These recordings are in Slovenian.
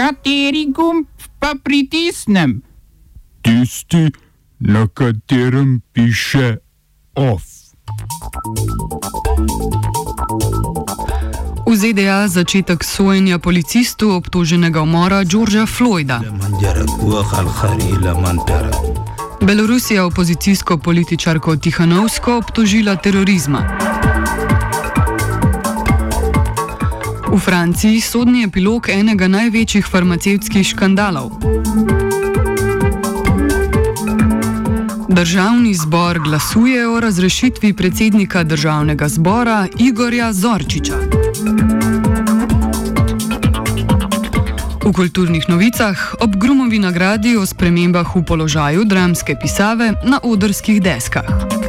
Kateri gumb pa pritisnem? Tisti, na katerem piše OF. V ZDA začetek sojenja policistu obtoženega umora Georgea Floyda. Belorusija opozicijsko političarko Tihanovsko obtožila terorizma. V Franciji sodni epilog enega največjih farmacevtskih škandalov. Državni zbor glasuje o razrešitvi predsednika državnega zbora Igorja Zorčiča. V kulturnih novicah ob Grumovi nagradi o spremembah v položaju dramske pisave na odrskih deskah.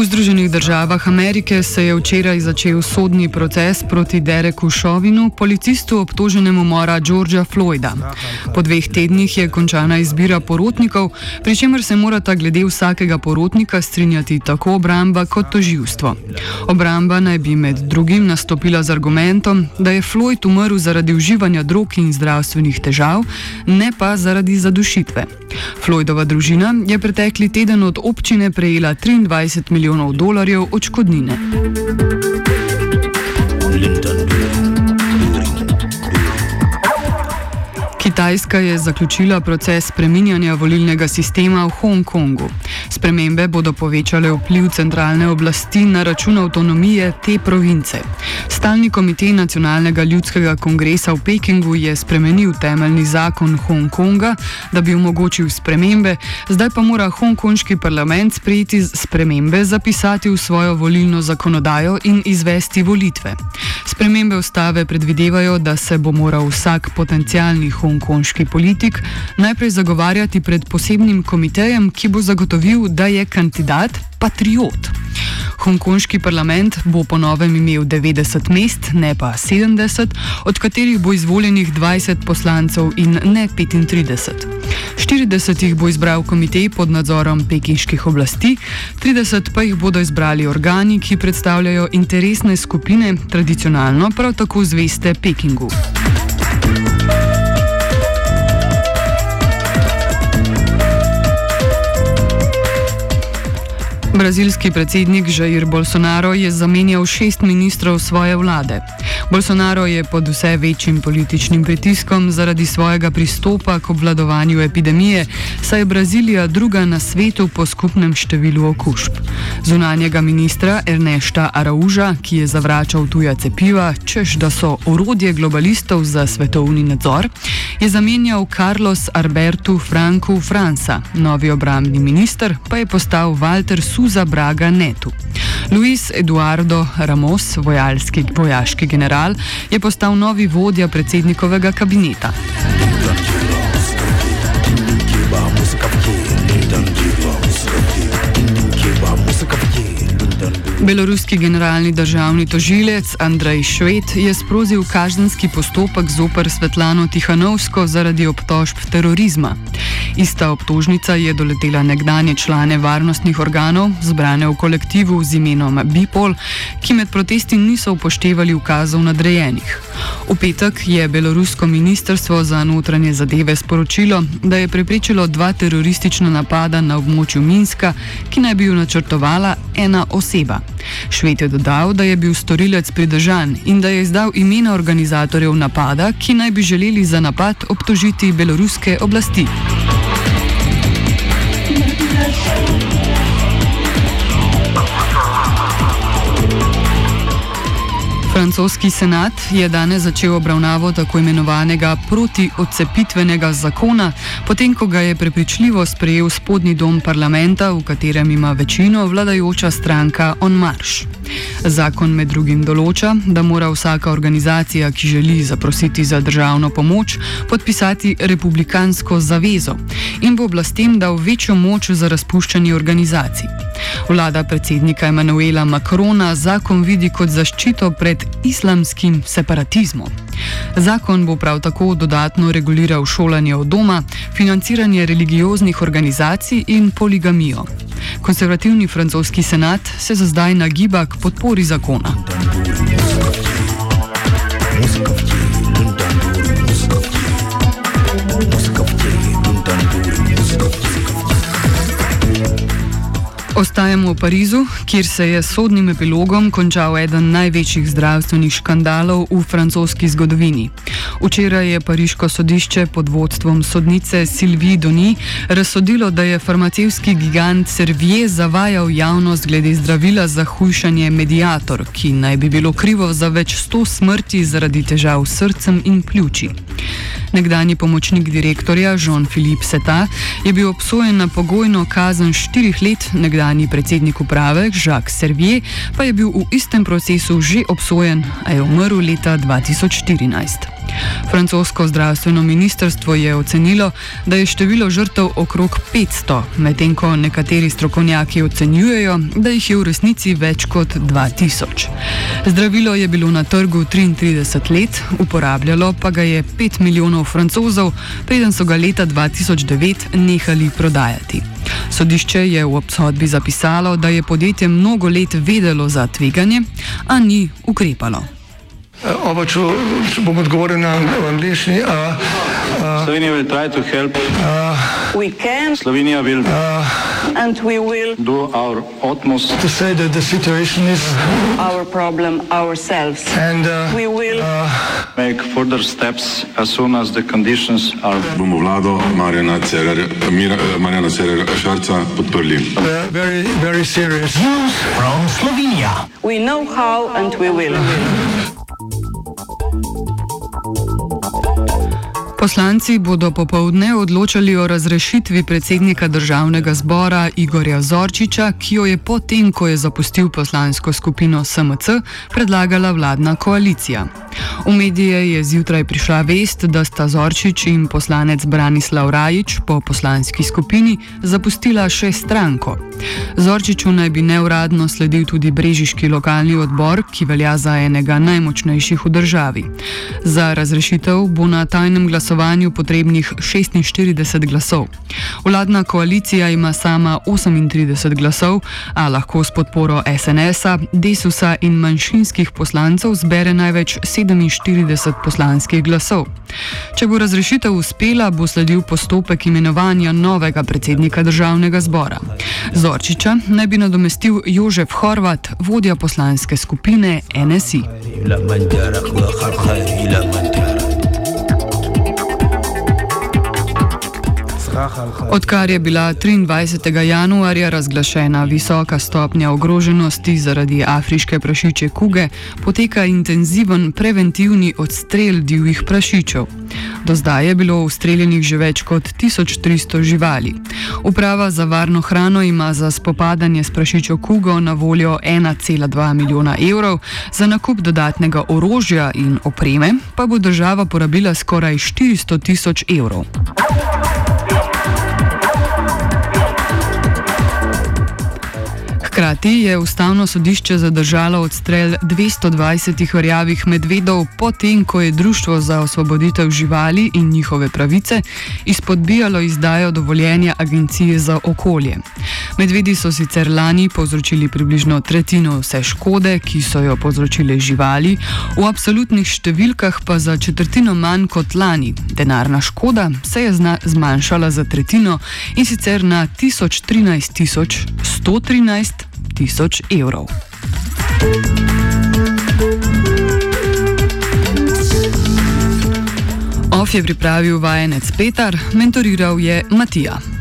V Združenih državah Amerike se je včeraj začel sodni proces proti Dereku Šovinu, policistu obtoženemu mora Georgea Floyda. Po dveh tednih je končana izbira porotnikov, pri čemer se morata glede vsakega porotnika strinjati tako obramba kot toživstvo. Obramba naj bi med drugim nastopila z argumentom, da je Floyd umrl zaradi uživanja drog in zdravstvenih težav, ne pa zaradi zadušitve. Floydova družina je pretekli teden od občine prejela 23 milijonov dolarjev odškodnine. Kitajska je zaključila proces spreminjanja volilnega sistema v Hongkongu. Spremembe bodo povečale vpliv centralne oblasti na račun avtonomije te province. Stalni komitej Nacionalnega ljudskega kongresa v Pekingu je spremenil temeljni zakon Hongkonga, da bi omogočil spremembe, zdaj pa mora hongkonški parlament sprejeti spremembe, zapisati v svojo volilno zakonodajo in izvesti volitve. Spremembe ustave predvidevajo, da se bo moral vsak potencijalni hongkonški politik najprej zagovarjati pred posebnim komitejem, ki bo zagotovil, da je kandidat patriot. Hongkonški parlament bo po novem imel 90 mest, ne pa 70, od katerih bo izvoljenih 20 poslancev in ne 35. 40 jih bo izbral komitej pod nadzorom pekinških oblasti, 30 pa jih bodo izbrali organi, ki predstavljajo interesne skupine, tradicionalno prav tako zveste Pekingu. Brazilski predsednik Jair Bolsonaro je zamenjal šest ministrov svoje vlade. Bolsonaro je pod vse večjim političnim pritiskom zaradi svojega pristopa k obvladovanju epidemije, saj je Brazilija druga na svetu po skupnem številu okužb. Zunanjega ministra Ernesta Arauža, ki je zavračal tuja cepiva, čež da so orodje globalistov za svetovni nadzor, je zamenjal Carlos Alberto Franco Franca, novi obrambni minister pa je postal Walter Su. Suza Braga Netu. Luis Eduardo Ramos, vojalski, vojaški general, je postal novi vodja predsednikovega kabineta. Beloruski generalni državni tožilec Andrej Šved je sprožil kazenski postopek zoper Svetlano Tihanovsko zaradi obtožb terorizma. Ista obtožnica je doletela nekdanje člane varnostnih organov, zbrane v kolektivu z imenom Bipol, ki med protesti niso upoštevali ukazov nadrejenih. V petek je belorusko ministrstvo za notranje zadeve sporočilo, da je preprečilo dva teroristična napada na območju Minska, ki naj bi jo načrtovala ena oseba. Šved je dodal, da je bil storilec pridržan in da je izdal imena organizatorjev napada, ki naj bi želeli za napad obtožiti beloruske oblasti. Francoski senat je danes začel obravnavo tako imenovanega protiodcepitvenega zakona, potem ko ga je prepričljivo sprejel spodnji dom parlamenta, v katerem ima večino vladajoča stranka On Marš. Zakon med drugim določa, da mora vsaka organizacija, ki želi zaprositi za državno pomoč, podpisati republikansko zavezo in bo oblastem dal večjo moč za razpuščanje organizacij. Vlada predsednika Emanuela Makrona zakon vidi kot zaščito pred islamskim separatizmom. Zakon bo prav tako dodatno reguliral šolanje od doma, financiranje religioznih organizacij in poligamijo. Konservativni francoski senat se za zdaj nagiba k podpori zakona. Ostajamo v Parizu, kjer se je sodnim epilogom končal eden največjih zdravstvenih škandalov v francoski zgodovini. Včeraj je pariško sodišče pod vodstvom sodnice Sylvie Doni razsodilo, da je farmacevski gigant Servier zavajal javnost glede zdravila za hujšanje Mediator, ki naj bi bilo krivo za več sto smrti zaradi težav s srcem in pljuči. Nekdani pomočnik direktorja Jean-Philippe Seta je bil obsojen na pogojno kazen štirih let, nekdani predsednik uprave Jacques Servier pa je bil v istem procesu že obsojen, a je umrl leta 2014. Francosko zdravstveno ministrstvo je ocenilo, da je število žrtev okrog 500, medtem ko nekateri strokovnjaki ocenjujejo, da jih je v resnici več kot 2000. Zdravilo je bilo na trgu 33 let, uporabljalo pa ga je 5 milijonov francozov, preden so ga leta 2009 nehali prodajati. Sodišče je v obsodbi zapisalo, da je podjetje mnogo let vedelo za tveganje, a ni ukrepalo. Oba, če, če bom odgovoril na angliški. Slovenija will try to help. Uh, we can. Slovenija will. Uh, and we will. Do our utmost. To say that the situation is. Our problem ourselves. And uh, we will. Uh, make further steps as soon as the conditions are. Bomo vlado Marjana Cererera Šarca podprli. Very, very serious news from Slovenia. We know how and we will. Poslanci bodo popovdne odločali o razrešitvi predsednika državnega zbora Igorja Zorčiča, ki jo je potem, ko je zapustil poslansko skupino SMC, predlagala vladna koalicija. V medije je zjutraj prišla vest, da sta Zorčič in poslanec Branislav Rajič po poslanski skupini zapustila še stranko. Zorčiču naj bi neuradno sledil tudi brežiški lokalni odbor, ki velja za enega najmočnejših v državi. Za razrešitev bo na tajnem glasovanju potrebnih 46 glasov. Vladna koalicija ima sama 38 glasov, a lahko s podporo SNS-a, Desusa in manjšinskih poslancev zbere največ 47 poslanskih glasov. Če bo razrešitev uspela, bo sledil postopek imenovanja novega predsednika državnega zbora. Zorčiča naj bi nadomestil Jožef Horvat, vodja poslanske skupine NSI. Odkar je bila 23. januarja razglašena visoka stopnja ogroženosti zaradi afriške prašiče kuge, poteka intenziven preventivni odstrel divjih prašičev. Do zdaj je bilo ustreljenih že več kot 1300 živali. Uprava za varno hrano ima za spopadanje s prašičjo kugo na voljo 1,2 milijona evrov, za nakup dodatnega orožja in opreme pa bo država porabila skoraj 400 tisoč evrov. Hkrati je ustavno sodišče zadržalo odstrel 220 vrjavih medvedov, potem ko je Društvo za osvoboditev živali in njihove pravice izpodbijalo izdajo dovoljenja Agencije za okolje. Medvedi so sicer lani povzročili približno tretjino vse škode, ki so jo povzročile živali, v absolutnih številkah pa za četrtino manj kot lani. Denarna škoda se je zmanjšala za tretjino in sicer na 1013 113 tisoč evrov. OF je pripravil vajenec Petar, mentoriral je Matija.